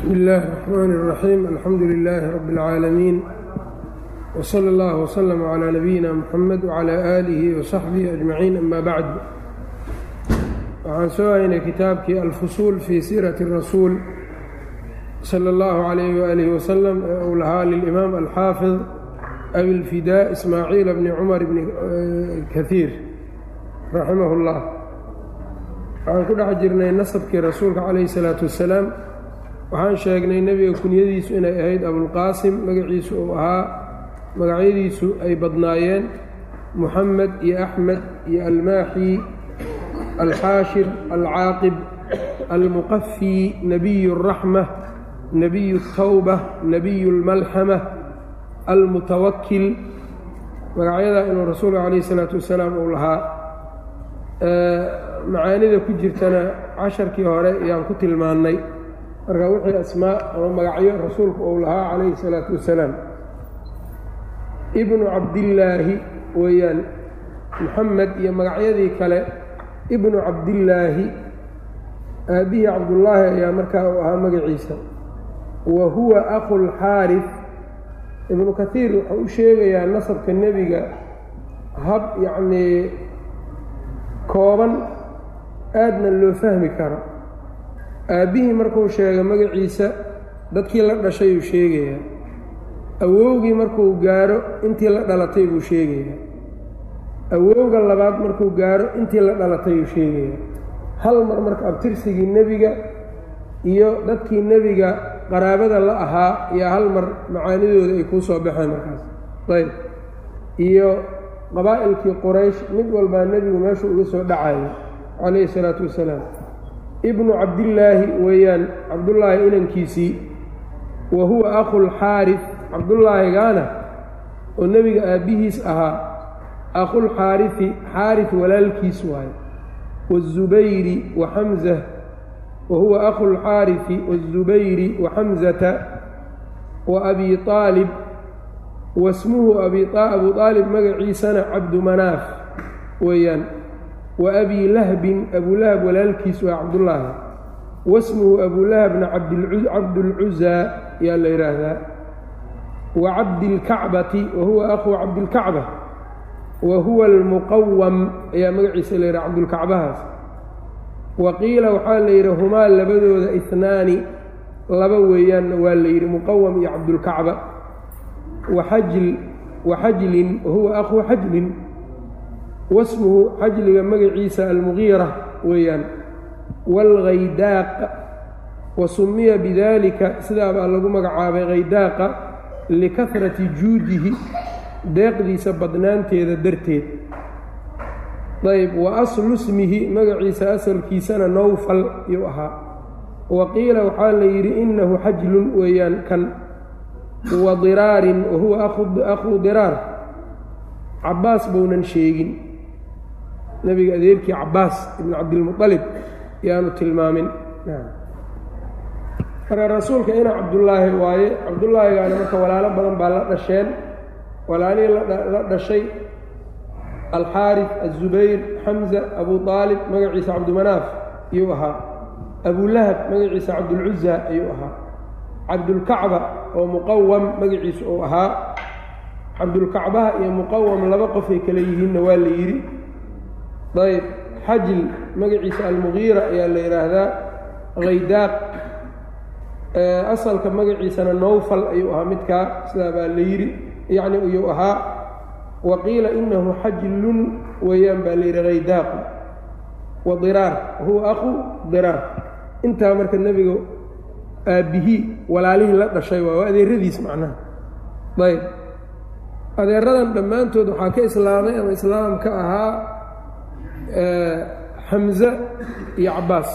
bsmi اllahi الرحmn الرaxيim alxamdu لilaahi rab اlcaalamiin wslى اllah wslm عlى nabiyina mxamed wعlى آlihi وصaxbihi أجmaciin ama bacd waxaan soo haynay kitaabkii alfusuul fii siirati الrasuul salى اllahu عalayh waalih waslm ee uu lahaa lilimaam alxaafid abilfidaa ismaaciil bni cumar bni kahiir raximah اllah waxaan ku dhex jirnay nasabkii rasuulka calayhi الsalaatu wasalaam waxaan sheegnay nebiga kunyadiisu inay ahayd abulqaasim magaciisu uu ahaa magacyadiisu ay badnaayeen muxamed iyo axmed iyo almaaxi alxaashir alcaaqib almuqafi nebiy اraxma nebiy اtawba nebiy اlmalxama almutawakil magacyadaa inuu rasuulka calayhi الsalaatu wasalaam uu lahaa macaanida ku jirtana casharkii hore ayaan ku tilmaannay marka wixii asmaa ama magacyo rasuulku uu lahaa calayhi الsalaatu wasalaam. Ibnu cabdillaahi weeyaan muxamed iyo magacyadii kale ibnu cabdillaahi aabihii cabdullaahi ayaa markaa uu ahaa magaciisa. Wa huwa aqulxaarif ibnu kaiir wuxuu u sheegayaa nasabka nebiga hab yacnii kooban aadna loo fahmi karo aabbihii markuu sheego magaciisa dadkii la dhashay uu sheegayaa. Awowgii markuu gaaro intii la dhalatay buu sheegayaa. Awowga labaad markuu gaaro intii la dhalatay uu sheegayaa. Hal mar marka abtirsigii nebiga iyo dadkii nebiga qaraabada la ahaa iyo hal mar macaanidooda ay kuu soo baxeen markaas. Ayb. Iyo qabaa'ilkii quraysh mid walbaa nebigu meeshuu uga soo dhacayo calayhi isalaatu wasalaam ibnu cabdillaahi weeyaan cabdullaahi inankiisii wa huwa akhulxaarif cabdullaahigaana oo nebiga aabbihiis ahaa akhulxaarifi xaarif walaalkiis waaye wazubayri wa xamza wa huwa akhulxaarifi wazubayri wa xamzata wa abi aalib wasmuhu abu aalib magaciisana cabdu manaaf weeyaan wa abi lahbin abulahab walaalkiis waa cabdullaahi wasmuhu abulahabna cabdulcuzaa yaa la yidhaahdaa wa cabdilkacbati wa huwa akhuu cabdilkacba wa huwa almuqawam ayaa magaciisa la yidhaha cabdulkacbahaas wa qiila waxaa la yidhi humaa labadooda ihnaani laba weeyaanna waa la yidhi muqawam iyo cabdulkacba waxajl waxajlin wahuwa akhuu xajlin wasmuhu xajliga magaciisa almugiira weeyaan waalghaydaaq wa sumiya bidaalika sidaabaa lagu magacaabay haydaaqa likahrati juudihi deeqdiisa badnaanteeda darteed. Ayb wa aslu smihi magaciisa asalkiisana nowfal yuu ahaa. Wa qiila waxaa la yidhi innahu xajlun weeyaan kan wa diraarin wa huwa akhuu diraar. Cabbaas bounan sheegin nebiga adeerkii cabbaas ibnu cabdilmuطalib yaanu tilmaamin. Marka rasuulka ina cabdullaahi waaye cabdullaahigaana marka walaalo badan baa la dhasheen. Walaalihii la dhashay alxaarif aلzubayr xamza abu aalib magaciisa cabdimanaaf ayuu ahaa. Abulahab magaciisa cabdulcuza ayuu ahaa. Cabdulkacba oo muqawam magaciisa uu ahaa. Cabdulkacbaha iyo muqawam laba qofay kale yihiinna waa la yidhi ayb xajl magaciisa almugiira ayaa la yidhaahdaa haydaaq asalka magaciisana nowfal ayuu ahaa midkaa sidaa baa la yidhi. Yacni ayuu ahaa wa qiila inahu xajlun weeyaan baa la yidhi haydaaqu wa diraar huwa aqu diraar. Intaa marka nebiga aabbihii walaalihii la dhashay waa adeeradiis macnaha. Ayb adeeradan dhammaantood waxaa ka islaamay ama islaam ka ahaa xamze iyo cabbaas.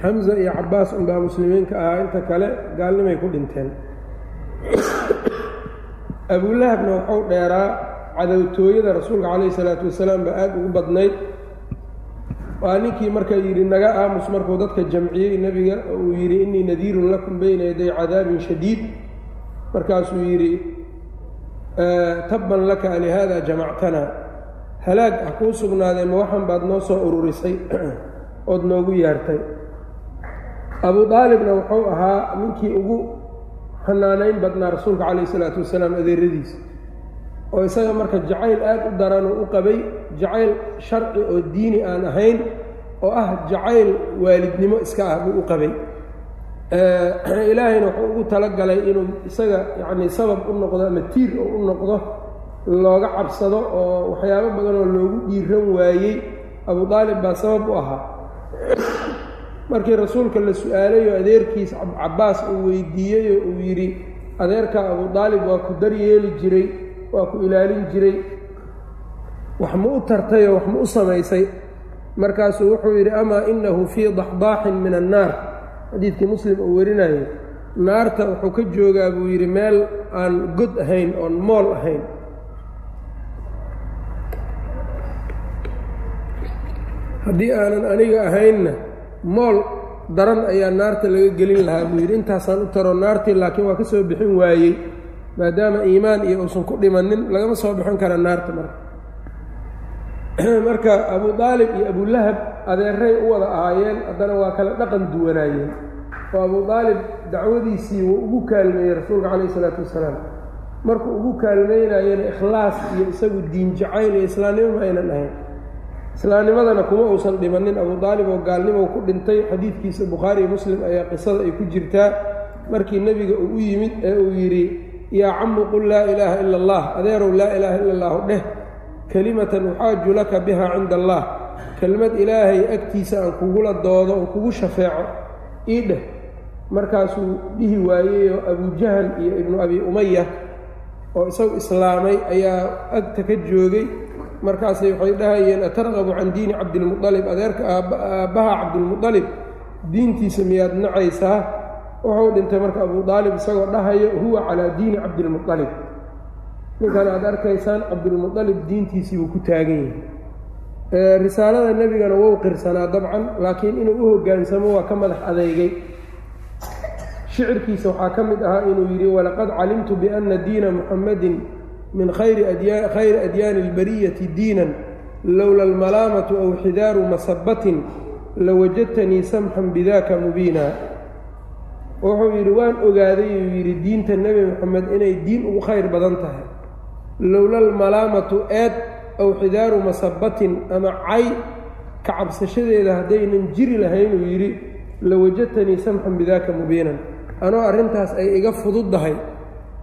Xamza iyo cabbaas unbaa muslimiinka ahaa. Inta kale gaalnimay ku dhinteen. Abulahabna wuxuu dheeraa cadowtooyada rasuulka calayhi salaatu wasalaam baa aada ugu badnayd. Waa ninkii marka yidhi naga aamus markuu dadka jamciyey nebiga uu yidhi innii nadiirun lakum bayna yaday cadaabin shadiid markaasuu yidhi tabban laka lihaada jamactana. Halaag ah kuu sugnaadee ma waxan baad noo soo ururisay? Ood noogu yeertay abu aalibna wuxuu ahaa ninkii ugu xanaanayn badnaa rasuulka calayh isalaatu wasalaam adeeradiisa oo isaga marka jacayl aad u daranuu u qabay jacayl sharci oo diini aan ahayn oo ah jacayl waalidnimo iska ah buu u qabay ilaahayna wuxuu ugu talagalay inuu isaga yacnii sabab u noqdo ama tiir oo u noqdo looga cabsado oo waxyaabo badanoo loogu dhiiran waayey abu aalib baa sabab u ahaa. Markii rasuulka la su'aalayoo adeerkiis cabbaas uu weydiiyeyoo uu yidhi adeerka abu aalib waa ku daryeeli jiray waa ku ilaalin jiray wax ma u tartayoo wax ma u samaysay. Markaasuu wuxuu yidhi amaa inahu fii daxdaaxin min annaar xadiidkii muslim uu warinayo naarta wuxuu ka joogaa buu yidhi meel aan god ahayn oon mool ahayn. Haddii aanan aniga ahaynna mool daran ayaa naarta laga gelin lahaa buu yidhi. Intaasaan u taro naartii laakiin waa ka soo bixin waayey maadaama iimaan iyo uusan ku dhimanin lagama soo bixin kara naarta marka marka abu aalib iyo abulahab adeeray u wada ahaayeen haddana waa kala dhaqan duwanaayeen. Oo abu aalib dacwadiisii wuu ugu kaalmeeyey rasuulka calayh isalaatu wasalaam. Markuu ugu kaalmeynayena ikhlaas iyo isagu diin jacayl iyo islaamnimo ma aynan ahayn. Islaamnimadana kuma uusan dhimanin. Abu aalib oo gaalnimo ku dhintay xadiidkiisa bukhaari iyo muslim ayaa qisada ay ku jirtaa. Markii nebiga uu u yimid ee uu yidhi yaa camu qul laa ilaaha ila allah adeerow laa ilaaha ila allahu dheh kelimatan uxaaju laka biha cinda allah. Kelmad ilaahay agtiisa aan kugula doodo oon kugu shafeeco ii dheh. Markaasuu dhihi waayeyoo abujahal iyo ibnu abi umaya oo isagu islaamay ayaa agta ka joogay. Markaasay waxay dhahayeen atarqabu can diini cabdilmualib adeerka aabbaha cabdilmualib diintiisa miyaad nacaysaa? Wuxuu dhintay marka abu aalib isagoo dhahayo huwa calaa diini cabdilmualib ninkan aad arkaysaan cabdulmualib diintiisii buu ku taagan yahay. Risaalada nebigana wou qirsanaa dabcan laakiin inuu u hoggaansamo waa ka madax adeygay shicirkiisa waxaa ka mid ahaa inuu yidhi walaqad calimtu biana diina muxammadin min khayri adyaani اlbariyati diinan lowla almalaamatu aw xidaaru masabatin lawajadtanii samxan bidaka mubiina. Wuxuu yidhi waan ogaaday uu yidhi diinta nebi moxamed inay diin ugu khayr badan tahay lowla almalaamatu eed aw xidaaru masabatin ama cay ka cabsashadeeda haddaynan jiri lahayn uu yidhi lawajadtanii samxan bidaka mubiinan. Anoo arrintaas ay iga fududdahay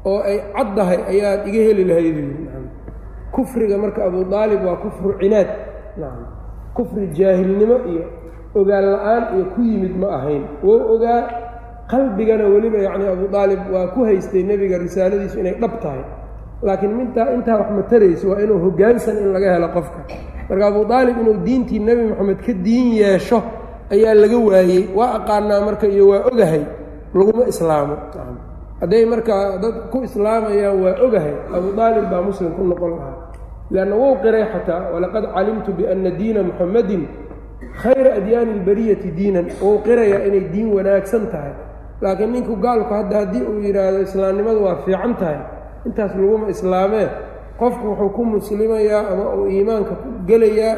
oo ay caddahay ayaad iga heli lahayd kufriga marka abu aalib waa kufru cinaad kufri jaahilnimo iyo ogaan la'aan iyo ku yimid ma ahayn. Wou ogaa qalbigana weliba yacni abu aalib waa ku haystay nebiga risaaladiisu inay dhab tahay laakiin mintaa intaa wax matarayso waa inuu hoggaansan in laga helo qofka. Marka abu aalib inuu diintii nebi moxamed ka diin yeesho ayaa laga waayey waa aqaanaa marka iyo waa ogahay laguma islaamo. Hadday markaa dad ku islaamayaan waa ogahay abu aalib baa muslim ku noqon lahaa. Leanna wou qiray xataa walaqad calimtu biana diina muxammadin khayra adyaani ilbariyati diinan. Wou qirayaa inay diin wanaagsan tahay. Laakiin ninku gaalku hadda haddii uu yidhaahdo islaamnimadu waa fiican tahay intaas laguma islaamee qofku wuxuu ku muslimayaa ama uu iimaanka ku gelayaa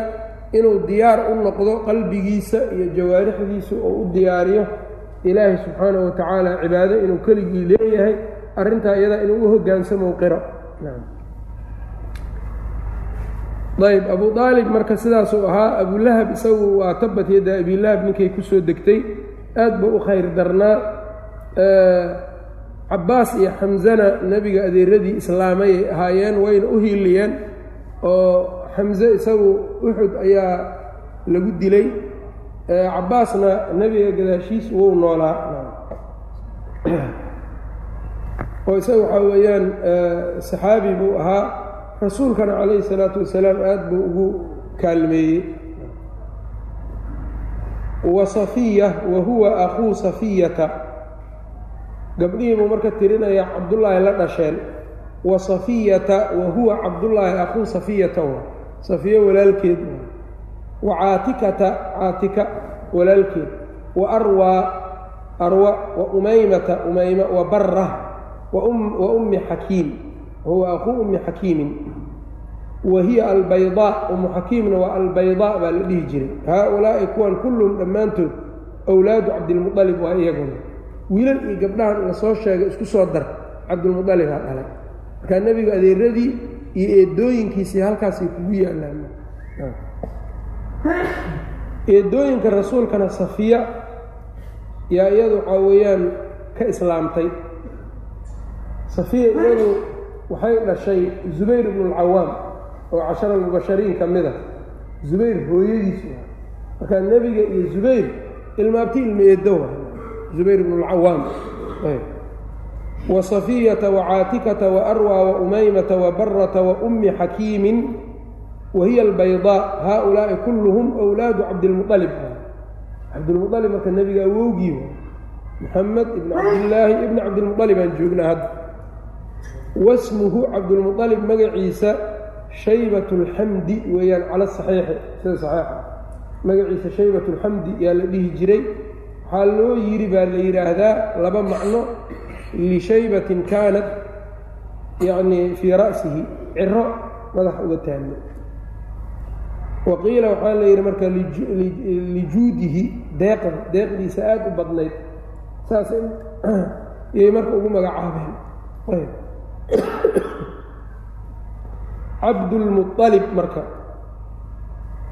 inuu diyaar u noqdo qalbigiisa iyo jawaarixdiisa oo u diyaariyo. Ilaahay subxaanahu wa tacaala cibaado inuu keligii leeyahay arrintaa iyadaa inuu u hoggaansamo qiro ayb abu aalib marka sidaasuu ahaa abulahab isagu waa tabat yadda abilahab ninkay ku soo degtay. Aad buu u khayr darnaa cabbaas iyo xamzana nebiga adeeradii islaamayay ahaayeen wayna u hiiliyeen oo xamze isagu uxud ayaa lagu dilay. Cabbaasna nebiga gadaashiis wou noolaa. Oo isaga waxaa weeyaan saxaabi buu ahaa. Rasuulkana calayhi salaatu wasalaam aad buu ugu kaalmeeyey. Wa safiya wa huwa akhuu safiyata gabdhihii buu marka tirinaya cabdullaahi la dhasheen wa safiyata wa huwa cabdullaahi akhuu safiyata wa. Safiyo walaalkeed wa. Caatikata caatika walaalkeed. Wa arwaa arwa wa umaymata umayma wa bara wa ummi xakiim huwa akhuu ummi xakiimin wa hiya albaydaa umu xakiimna waa albaydaa baa la dhihi jiray. Haa-ulaa'i kuwan kulluhum dhammaantood awlaadu cabdilmualib waa iyaguna wiilal iyo gabdhahan la soo sheegay isku soo dar. Cabdilmualibaa dhalay. Markaa nebigu adeeradii iyo eedooyinkiisii halkaasay kugu yaallaan eedooyinka rasuulkana safiya yaa iyadu waxaa weeyaan ka islaamtay. Safiya iyadu waxay dhashay zubayr ibnu alcawaam oo cashara almubashariin ka mid a zubayr hooyadiisu ah markaa nebiga iyo zubayr ilmaabti ilma eedowa zubayr ibnu alcawaam wa safiyata wa caatikata wa arwa wa umaymata wa barata wa ummi xakiimin wa hiya albaydaa haa-ulaa'i kulluhum wlaadu cabdilmualib cabdilmualib marka nebiga awowgii moxamed ibn cabdillaahi ibni cabdilmualib aan joognaa hadda wasmuhu cabdulmualib magaciisa shaybat اlxamdi weeyaan cala saxiixi. Sida saxiixa. Magaciisa shaybat اlxamdi yaa la dhihi jiray waxaa loo yidhi baa la yidhaahdaa laba macno. Lishaybatin kaanat yacni fii ra'sihi ciro madaxa uga taagno. Wa qiila waxaa la yidhi marka lijuudihi deeqda deeqdiisa aada u badnayd saas iyay marka ugu magacaabeen. Cabdulmualib marka.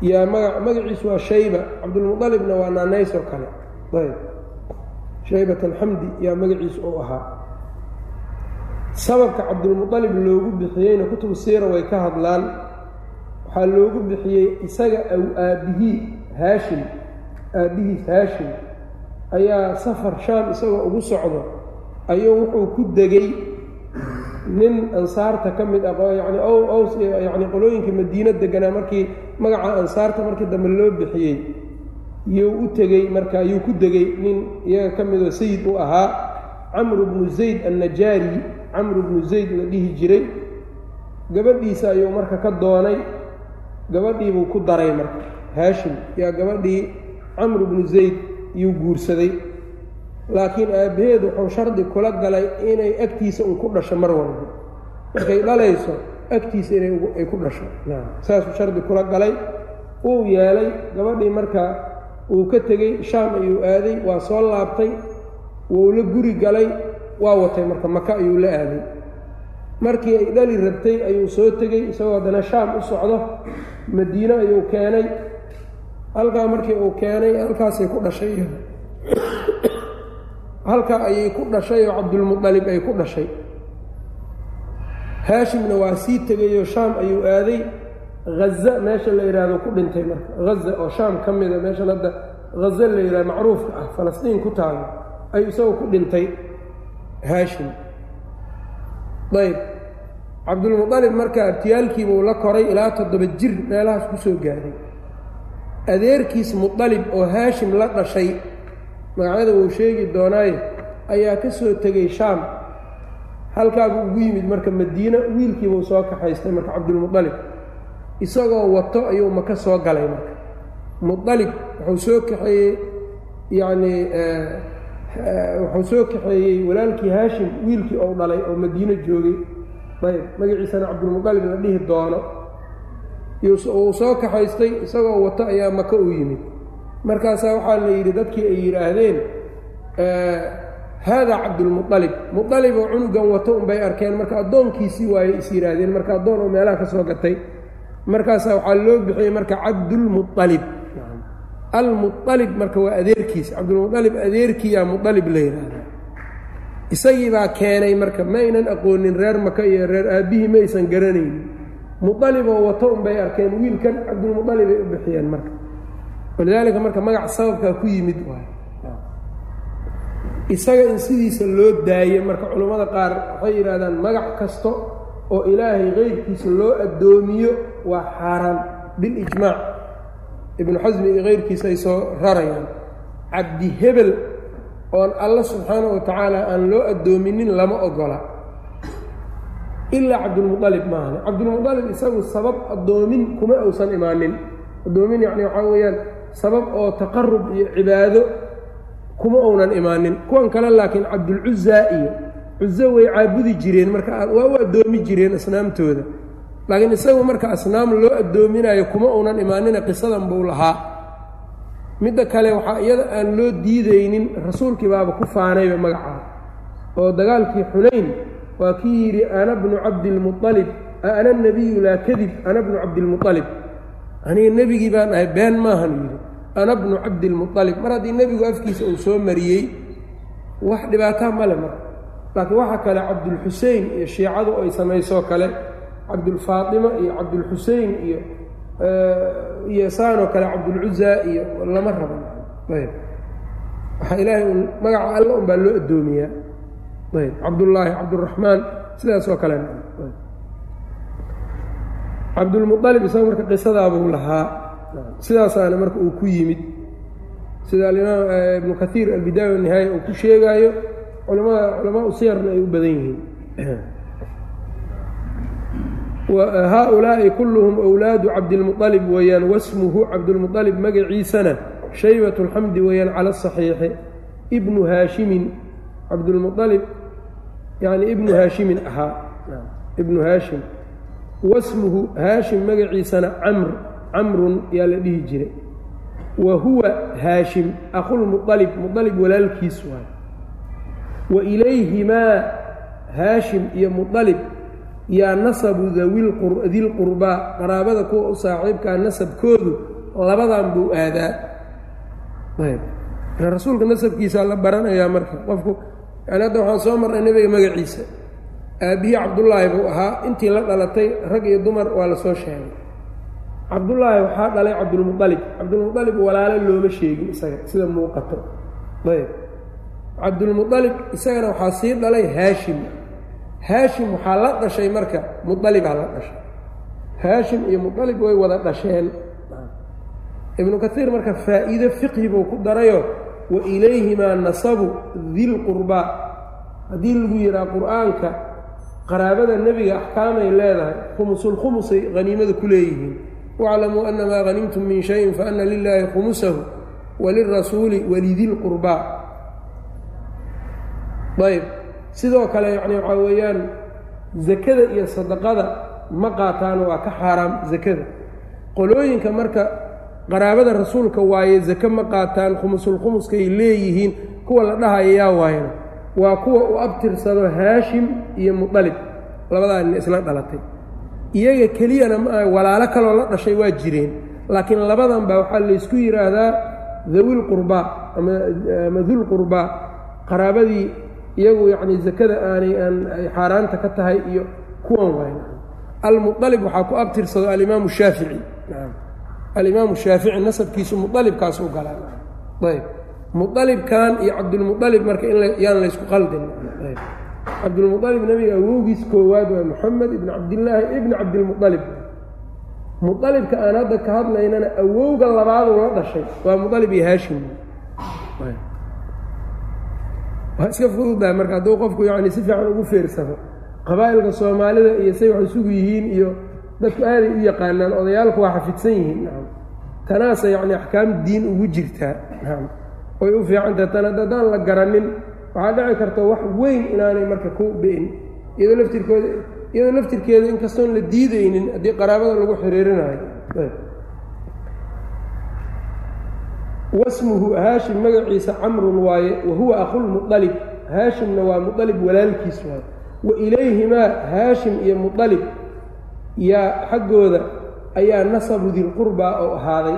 Yaa maga magaciisu waa shayba cabdulmualibna waa naanays oo kale shaybat alxamdi yaa magaciisu uu ahaa sababka cabdulmualib loogu bixiyeyna kutubu siira way ka hadlaan waxaa loogu bixiyey isaga aw aabbihii haashim aabbihiis haashim ayaa safar shaam isagoo ugu socdo ayuu wuxuu ku degay nin ansaarta ka mid ah yani ows yani qolooyinka madiino deganaa markii magaca ansaarta markii dambe loo bixiyey yuu u tegey marka yuu ku degay nin iyaga ka midoo sayid u ahaa camru bnu zayd annajaari. Camru bnu zayd la dhihi jiray. Gabadhiisa ayuu marka ka doonay. Gabadhiibuu ku daray marka haashim. Yaa gabadhii camru bnu zayd yuu guursaday. Laakiin aabbaheed wuxuu shardi kula galay inay agtiisa un ku dhasho mar walba. Markay dhalayso agtiisa inay ku dhasho. Saasuu shardi kula galay. Uu yeelay gabadhii marka uu ka tegey shaam ayuu aaday waa soo laabtay wuu la guri galay waa watay marka maka ayuu la aaday. Markii ay dhali rabtay ayuu soo tegey isagoo haddana shaam u socdo madiine ayuu keenay. Halkaa markii uu keenay halkaasay ku dhashay. Halkaa ayay ku dhashay oo cabdulmualib ay ku dhashay. Haashimna waa sii tegayoo shaam ayuu aaday haza meesha la yidhaahdo ku dhintay marka. Haza oo shaam ka mida meeshan hadda haza la yidhahdo macruufka ah falastiin ku taalo ayuu isagoo ku dhintay haashim. Ayb cabdulmualib marka abtiyaalkiibuu la koray ilaa toddoba jir meelahaas ku soo gaaray. Adeerkiis mualib oo haashim la dhashay magacyada wuu sheegi doonaaye ayaa ka soo tegey shaam. Halkaabuu ugu yimid marka madiine wiilkiibuu soo kaxaystay marka cabdulmualib isagoo wato ayuu maka soo galay marka. Mualib wuxuu soo kaxeeyey yacnii wuxuu soo kaxeeyey walaalkii haashim wiilkii ou dhalay oo madiine joogay. Ayb magaciisana cabdulmualib la dhihi doono. Uu soo kaxaystay isagoo wato ayaa maka u yimid. Markaasaa waxaa la yidhi dadkii ay yidhaahdeen haadaa cabdulmualib mualib oo cunugan wato unbay arkeen marka addoonkiisii waayey is yidhaahdeen marka addoon oo meelaha ka soo gatay markaasaa waxaa loo bixiyey marka cabdulmualib almualib marka waa adeerkiis cabdulmualib adeerkiiyaa mualib la yidhaahda isagii baa keenay marka ma aynan aqoonin reer maka iyo reer aabbihii ma aysan garanaynin. Mualib oo wato unbay arkeen wiilkan cabdulmualib ay u bixiyeen marka. Walidaalika marka magac sababkaa ku yimid waay isaga in sidiisa loo daaye marka culammada qaar waxay yidhahdaan magac kasta oo ilaahay keyrkiisa loo addoomiyo waa xaaraan bilijmaac ibnu xasmi iyo keyrkiisa ay soo rarayaan. Cabdi hebel oon alla subxaana wa tacaala aan loo addoominin lama ogola. Ilaa cabdulmualib maahane cabdulmualib isagu sabab addoomin kuma uusan imaanin. Addoomin yacni waxaa weeyaan sabab oo taqarub iyo cibaado kuma uunan imaanin. Kuwan kale laakiin cabdulcuzaa iyo cuzo way caabudi jireen marka waa u addoomi jireen asnaamtooda laakiin isagu marka asnaam loo addoominayo kuma uunan imaanina qisadan buu lahaa. Midda kale waxaa iyada aan loo diidaynin rasuulkii baaba ku faanayba magacaa oo dagaalkii xunayn waa kii yidhi ana bnu cabdilmualib ana nebiyu laa kadib ana bnu cabdilmualib aniga nebigii baan ahay been maahan yidhi. Ana bnu cabdilmualib mar haddii nebigu afkiisa uu soo mariyey wax dhibaataa male marka laakiin waxaa kale cabdulxusein iyo shiicadu ay samaysoo kale cabdulfaatima iyo cabdulxusein iyo iyo saanoo kale cabdulcuzaa iyo lama rabo. Ayb. Waxaa ilaahay un magaca alla un baa loo addoomiyaa. Ayb. Cabdullaahi cabduraxmaan sidaas oo kale. Cabdulmualib isaga marka qisadaabuu lahaa sidaasaana marka uu ku yimid sida alimaam ibnu kaiir albidaaya wanihaaya uu ku sheegaayo culamada culamaa u siyarna ay u badan yihiin haaulaa'i kulluhum wlaadu cabdilmualib weeyaan wasmuhu cabdulmualib magaciisana shaybat اlxamdi weeyaan cala asaxiixi ibnu haashimin cabdulmualib yani ibnu haashimin ahaa. Ibnu haashim. Wasmuhu haashim magaciisana camr camrun yaa la dhihi jiray. Wa huwa haashim akhulmualib mualib walaalkiis waay. Wa ilayhimaa haashim iyo mualib yaa nasabu dilqurbaa qaraabada kuwa u saaxiibkaa nasabkoodu labadan buu aadaa. Rasuulka nasabkiisaa la baranayaa marka qofku yani hadda waxaan soo marnay nebiga magaciisa aabbihii cabdullaahi buu ahaa intii la dhalatay rag iyo dumar waa la soo sheegay. Cabdullaahi waxaa dhalay cabdulmualib cabdulmualib walaalo looma sheegin isaga sida muuqato. Ayb. Cabdulmualib isagana waxaa sii dhalay haashim haashim waxaa la dhashay marka mualibaa la dhashay. Haashim iyo mualib way wada dhasheen. Ibnu kaiir marka faa'iide fiqhi buu ku darayo wa ilayhimaa nasabu dilqurbaa haddii lagu yidhaha qur'aanka qaraabada nebiga axkaamay leedahay khumusulkhumusay haniimada ku leeyihiin. Waclamuu anamaa hanimtum min shayin faana lilaahi khumusahu walirasuuli walidilqurbaa ayb sidoo kale yacni waxaa weeyaan zakada iyo sadaqada ma qaataan waa ka xaaraam zakada. Qolooyinka marka qaraabada rasuulka waaye zake ma qaataan khumusulkhumuskay leeyihiin kuwa la dhahaya yaa waayana waa kuwa u abtirsado haashim iyo mualib labadaa nin isla dhalatay. Iyaga keliyana ma aha walaalo kaloo la dhashay waa jireen. Laakiin labadan baa waxaa laysku yidhaahdaa dawil qurbaa ama dulqurbaa qaraabadii iyagu yacni zakada aanay aan xaaraanta ka tahay iyo kuwan waay almualib waxaa ku abtirsado alimaamu shaafici. Alimaamu shaafici nasabkiisu mualibkaas u galaa ayb. Mualibkan iyo cabdulmualib marka yaan laysku qaldin. Cabdulmualib nebiga awowgiis koowaad waa moxamed ibn cabdillaahi ibn cabdilmualib mualibka aan hadda ka hadlaynana awowga labaadu la dhashay. Waa mualib iyo haashim waa iska fududahay marka hadduu qofku yani si fiican ugu feersado qabaa'ilka soomaalida iyo say wax isugu yihiin iyo dadku aaday u yaqaanaan odayaalku waa xafidsan yihiin. Tanaasa yacni axkaam diin ugu jirtaa way u fiicantaha tan haddaan la garanin waxaa dhici karta wax weyn inaanay marka ku be-in. Iyadoo laftirkooda iyadoo laftirkeeda inkastoon la diidaynin haddii qaraabada lagu xiriirinayo wasmuhu haashim magaciisa camrun waaye wa huwa akhulmualib haashimna waa mualib walaalkiis waaye. Wa ilayhimaa haashim iyo mualib yaa xaggooda ayaa nasabu dilqurbaa oo ahaaday.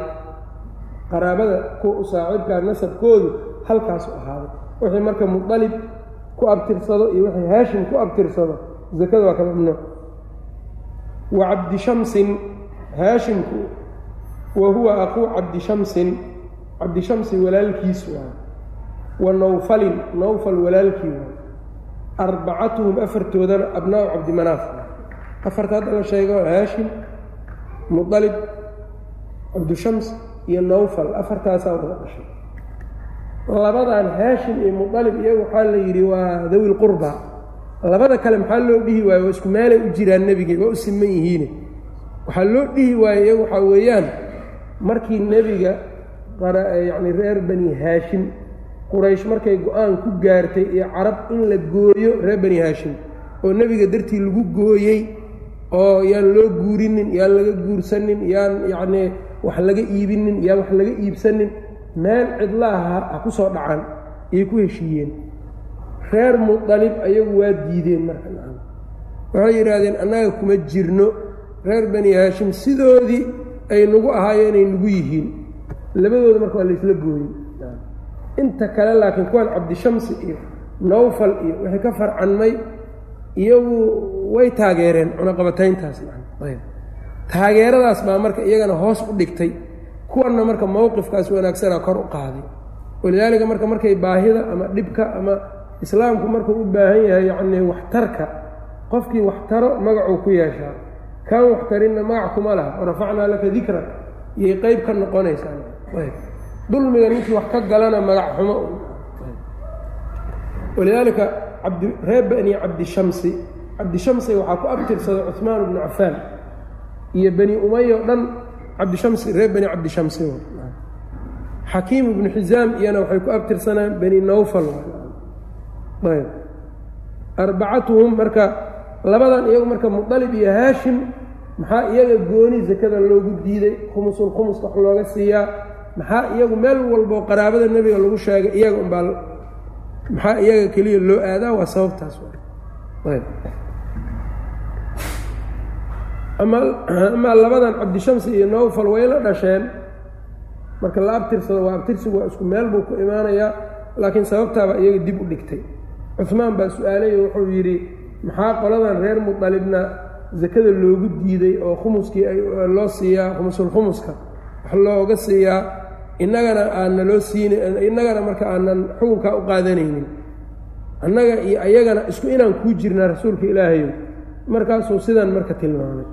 Qaraabada kuwa u nasabkoodu halkaas u ahaaday. Wixii marka mualib ku abtirsado iyo wixii haashim ku abtirsado zakada waa ka mamnuuc wa cabdishamsin haashimku wa huwa aquu cabdishamsin cabdishamsi walaalkiis waay wa nawfalin nawfal walaalkii waay arbacatuhum afartoodana abnaa'u cabdimanaaf afarta hadda la sheego haashim mualib cabdishams iyo nawfal afartaasaa wada dhashay. Labadan haashim iyo mualib iyagu waxaa la yidhi waa dawi lqurba labada kale maxaa loo dhihi waaye? Waa isku meelay u jiraan nebige waa u siman yihiine. Waxaa loo dhihi waaye iyagu waxaa weeyaan markii nebiga yacni reer bani haashim. Quraysh markay go'aan ku gaartay iyo carab in la gooyo reer bani haashim oo nebiga dartii lagu gooyey oo yaan loo guurinin yaan laga guursanin yaan yacnii wax laga iibinin yaan wax laga iibsanin meel cidlaaha ha ku soo dhacan ayay ku heshiiyeen. Reer mudalib ayagu waa diideen marka waxay yidhaahdeen annaga kuma jirno reer bani haashim sidoodii ay nagu ahaayeen ay nagu yihiin labadooda marka waa laysla gooyey. Inta kale laakiin kuwan cabdishamsi iyo nowfal iyo wixii ka farcanmay iyagu way taageereen cunaqabatayntaas taageeradaas baa marka iyagana hoos u dhigtay kuwanna marka mowqifkaas wanaagsanaa kor u qaaday walidaalika marka markay baahida ama dhibka ama islaamku markuu u baahan yahay yacnii waxtarka qofkii waxtaro magacuu ku yeeshaa kaan waxtarinna magac kuma laha warafacnaa laka dikra iyay qeyb ka noqonaysaa ayb dulmiga ninkii wax ka galana magac xumo. Walidaalika reer bani cabdishamsi cabdishamsi waxaa ku abtirsaday cuثmaan bnu cafaan iyo bani umaya o dhan. Cabdishamsi reer bani cabdishamsi xakiim ibnu xisaam iyana waxay ku abtirsanaan bani nowfal ayb arbacatuhum marka labadan iyagu marka muطalib iyo haashim maxaa iyaga gooni sakada loogu diiday? Khumusul khumuska wax looga siiyaa. Maxaa iyagu meel walboo qaraabada nebiga lagu sheegay? Iyaga unbaa maxaa iyaga keliya loo aadaa? Waa sababtaas amaa labadan cabdishamsi iyo nowfal way la dhasheen. Marka la abtirsado waa abtirsigu waa isku meel buu ku imaanayaa laakiin sababtaaba iyaga dib u dhigtay. Cuثmaan baa su'aalayo wuxuu yidhi maxaa qoladan reer muطalibna sakada loogu diiday oo khumuskii loo siiyaa khumusulkhumuska wax looga siiyaa innagana aanna loo siin innagana marka aanan xukunkaa u qaadanaynin. Annaga iyo ayagana isku inaan kuu jirnaa rasuulka ilaahayo markaasuu sidan marka tilmaamay.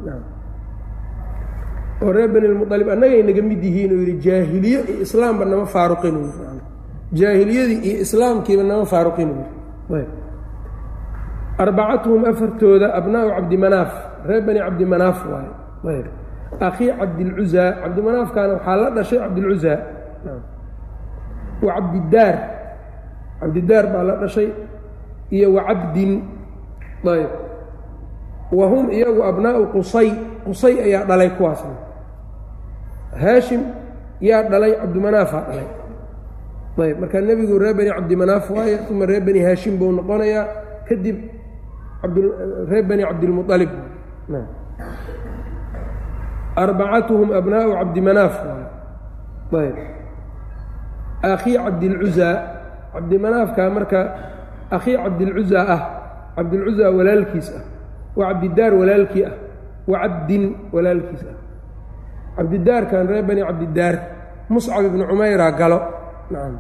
Oo reer bani lmualib annagay naga mid yihiin uu yidhi jaahiliye iyo islaamba nama faaruqin. Jaahiliyadii iyo islaamkiiba nama faaruqin arbacatuhum afartooda abnaa'u cabdimanaaf reer bani cabdimanaaf waaye akhii cabdilcuzaa cabdimanaafkaana waxaa la dhashay cabdilcuzaa wa cabdidaar cabdidaar baa la dhashay iyo wa cabdin ayb wa hum iyagu abnaa'u qusay qusay ayaa dhalay kuwaasna haashim yaa dhalay cabdimanaafaa dhalay ayb marka nebigu reer bani cabdimanaaf waaye uma reer bani haashim buu noqonayaa kadib reer bani cabdilmualib arbacatuhum abnaa'u cabdimanaaf ayb akhii cabdilcuzaa cabdimanaafkaa marka akhii cabdilcuzaa ah cabdilcuzaa walaalkiis ah wa cabdidaar walaalkii ah wa cabdin walaalkiis ah cabdidaarkan reer bani cabdidaar muscab ibnu cumayra galo nacam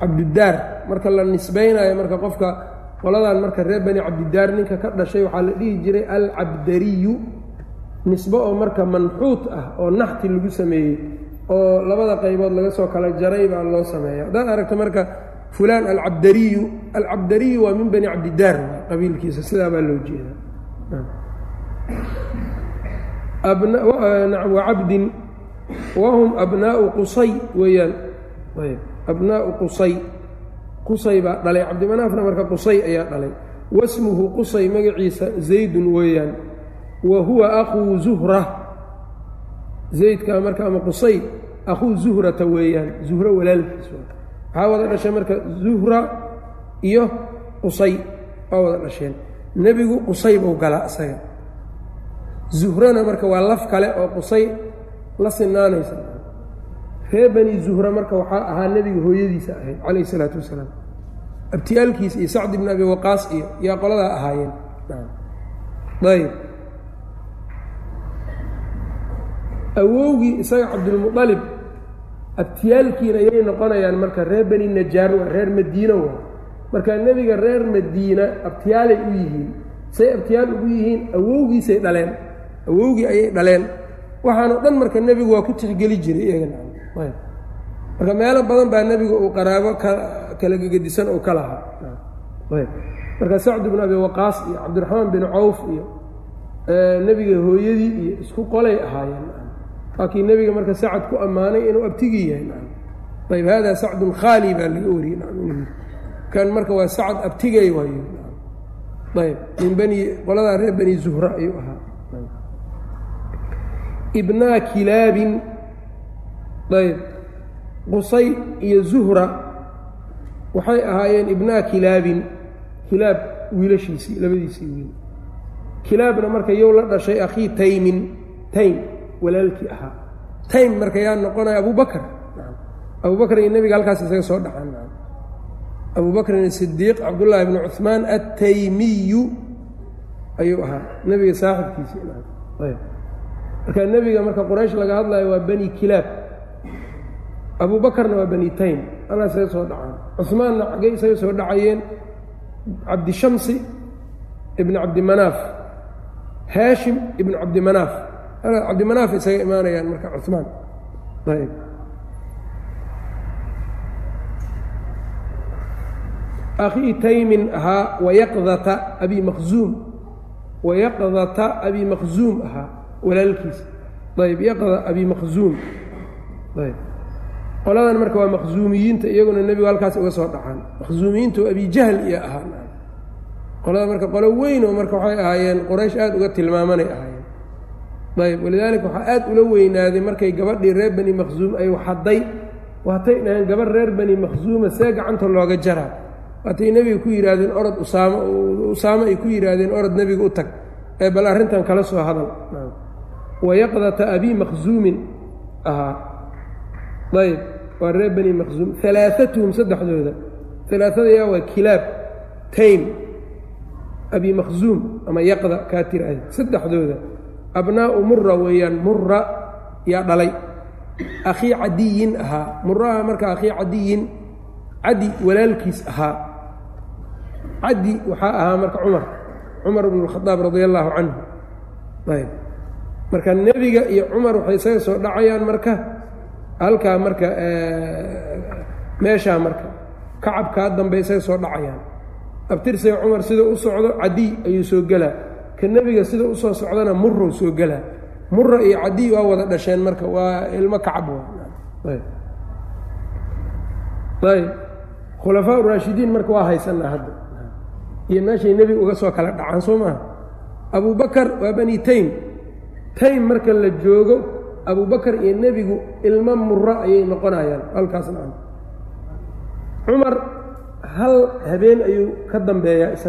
cabdidaar marka la nisbaynayo marka qofka qoladan marka reer bani cabdidaar ninka ka dhashay waxaa la dhihi jiray alcabdariyu nisbo oo marka manxuut ah oo naxti lagu sameeyey oo labada qaybood laga soo kala jaray baa loo sameeya haddaad aragto marka fulaan alcabdariyu alcabdariyu waa min bani cabdidaar qabiilkiisa sidaa baa loo jeedaa. Wacabdin wahum abnaa'u qusay weeyaan. Abnaa'u qusay qusay baa dhalay cabdimanaafna marka qusay ayaa dhalay. Wasmuhu qusay magaciisa zaydun weeyaan. Wa huwa akhuu zuhra. Zaydkaa marka ama qusay akhuu zuhrata weeyaan. Zuhro walaalkiis waxaa wada dhashay marka zuhra iyo qusay. Waa wada dhasheen. Nebigu qusay buu galaa isaga. Zuhrana marka waa laf kale oo qusay la sinaanaysa. Reer bani zuhra marka waxaa ahaa nebiga hooyadiisa ahayd calayh isalaatu wasalaam abtiyaalkiisa iyo sacd ibn abi waqaas iyo yaa qoladaa ahaayeen. Ayb. Awowgii isaga cabdilmualib abtiyaalkiina yay noqonayaan marka reer bani najaar waa reer madiina waa. Marka nebiga reer madiina abtiyaalay u yihiin say abtiyaal ugu yihiin awowgiisay dhaleen. Awowgii ayay dhaleen. Waxaanoo dhan marka nebigu waa ku tixgeli jiray iyagana marka meelo badan baa nebiga uu qaraabo kala gegedisan oo ka lahaa marka sacd bn abi waqaas iyo cabdiraxmaan bin cawf iyo nebiga hooyadii iyo isku qolay ahaayeen. Waakii nebiga marka sacad ku ammaanay inuu abtigii yahay. Ayb hada sacdun khaali baa laga wariyey. Kan marka waa sacad abtigay waayo. Ayb min bani qoladaa reer bani zuhra ayuu ahaa. Ibnaa kilaabin. Ayb qusay iyo zuhra waxay ahaayeen ibnaa kilaabin kilaab wiilashiisii labadiisii wiil. Kilaabna marka yow la dhashay akhii taymin taym walaalkii ahaa. Taym marka yaa noqonaya abubakr abubakr iyo nebiga halkaas isaga soo dhaxaan abubakrin sidiiq cabdullaahi bnu cuثmaan ataymiyu ayuu ahaa nebiga saaxibkiisii. Marka nebiga marka quraysh laga hadlayo waa bani kilaab. Abubakarna waa bani taym halkaas isaga soo dhacaan. Cuثmaanna xaggey isaga soo dhacayeen. Cabdishamsi ibn cabdimanaaf. Haashim ibn cabdimanaaf. Cabdimanaaf isaga imaanayaan marka cuثmaan ayb akhii taymin ahaa wayaqdata abi maqzuum wayaqdata abi maqzuum ahaa walaalkiis. Ayb yaqda abi maqzuum ayb qoladan marka waa maqzuumiyiinta iyaguna nebigu halkaas uga soo dhacaan. Maqzuumiyiintu abi jahl iyo ahaa qolada marka qolo weyn oo marka waxay ahaayeen qoraysh aad uga tilmaamanay ahaayeen. Ayb walidaalika waxaa aad ula weynaaday markay gabadhii reer bani maqzuum ay waxadday waatay dhaheen gabadh reer bani maqzuuma see gacanta looga jaraa. Waatay nebiga ku yidhaahdeen orod usaamo usaamo ay ku yidhaahdeen orod nebiga u tag. Ee bal arrintan kala soo hadal. Wayaqdata abi maqzuumin. Ahaa ayb waa reer bani maqzuum alaaatuhum saddexdooda. Alaaada waa kilaab taym abi maqzuum ama yaqda kaa tiraahda saddexdooda abnaa'u mura weeyaan mura yaa dhalay. Akhii cadiyin ahaa. Muraha marka akhii cadiyin cadi walaalkiis ahaa. Cadi waxaa ahaa marka cumar cumar bn اlkhadaab radi allaahu canhu marka nebiga iyo cumar waxay isaga soo dhacayaan marka halkaa marka meeshaa marka kacabkaa dambe isaga soo dhacayaan. Abtirsiga cumar sida u socdo cadiy ayuu soo gelaa. Ka nebiga sida u soo socdana murow soo gelaa. Mura iyo cadiy waa wada dhasheen marka waa ilmo kacab ayb. Khulafaa raashidiin marka waa haysanaa hadda. Iyo meeshay nebiga uga soo kala dhacaan soo maaha? Abubakar waa bani taym. Taym marka la joogo abubakar iyo nebigu ilmo mura ayay noqonayaan. Halkaas nacam. Cumar hal habeen ayuu ka dambeeyaa isaga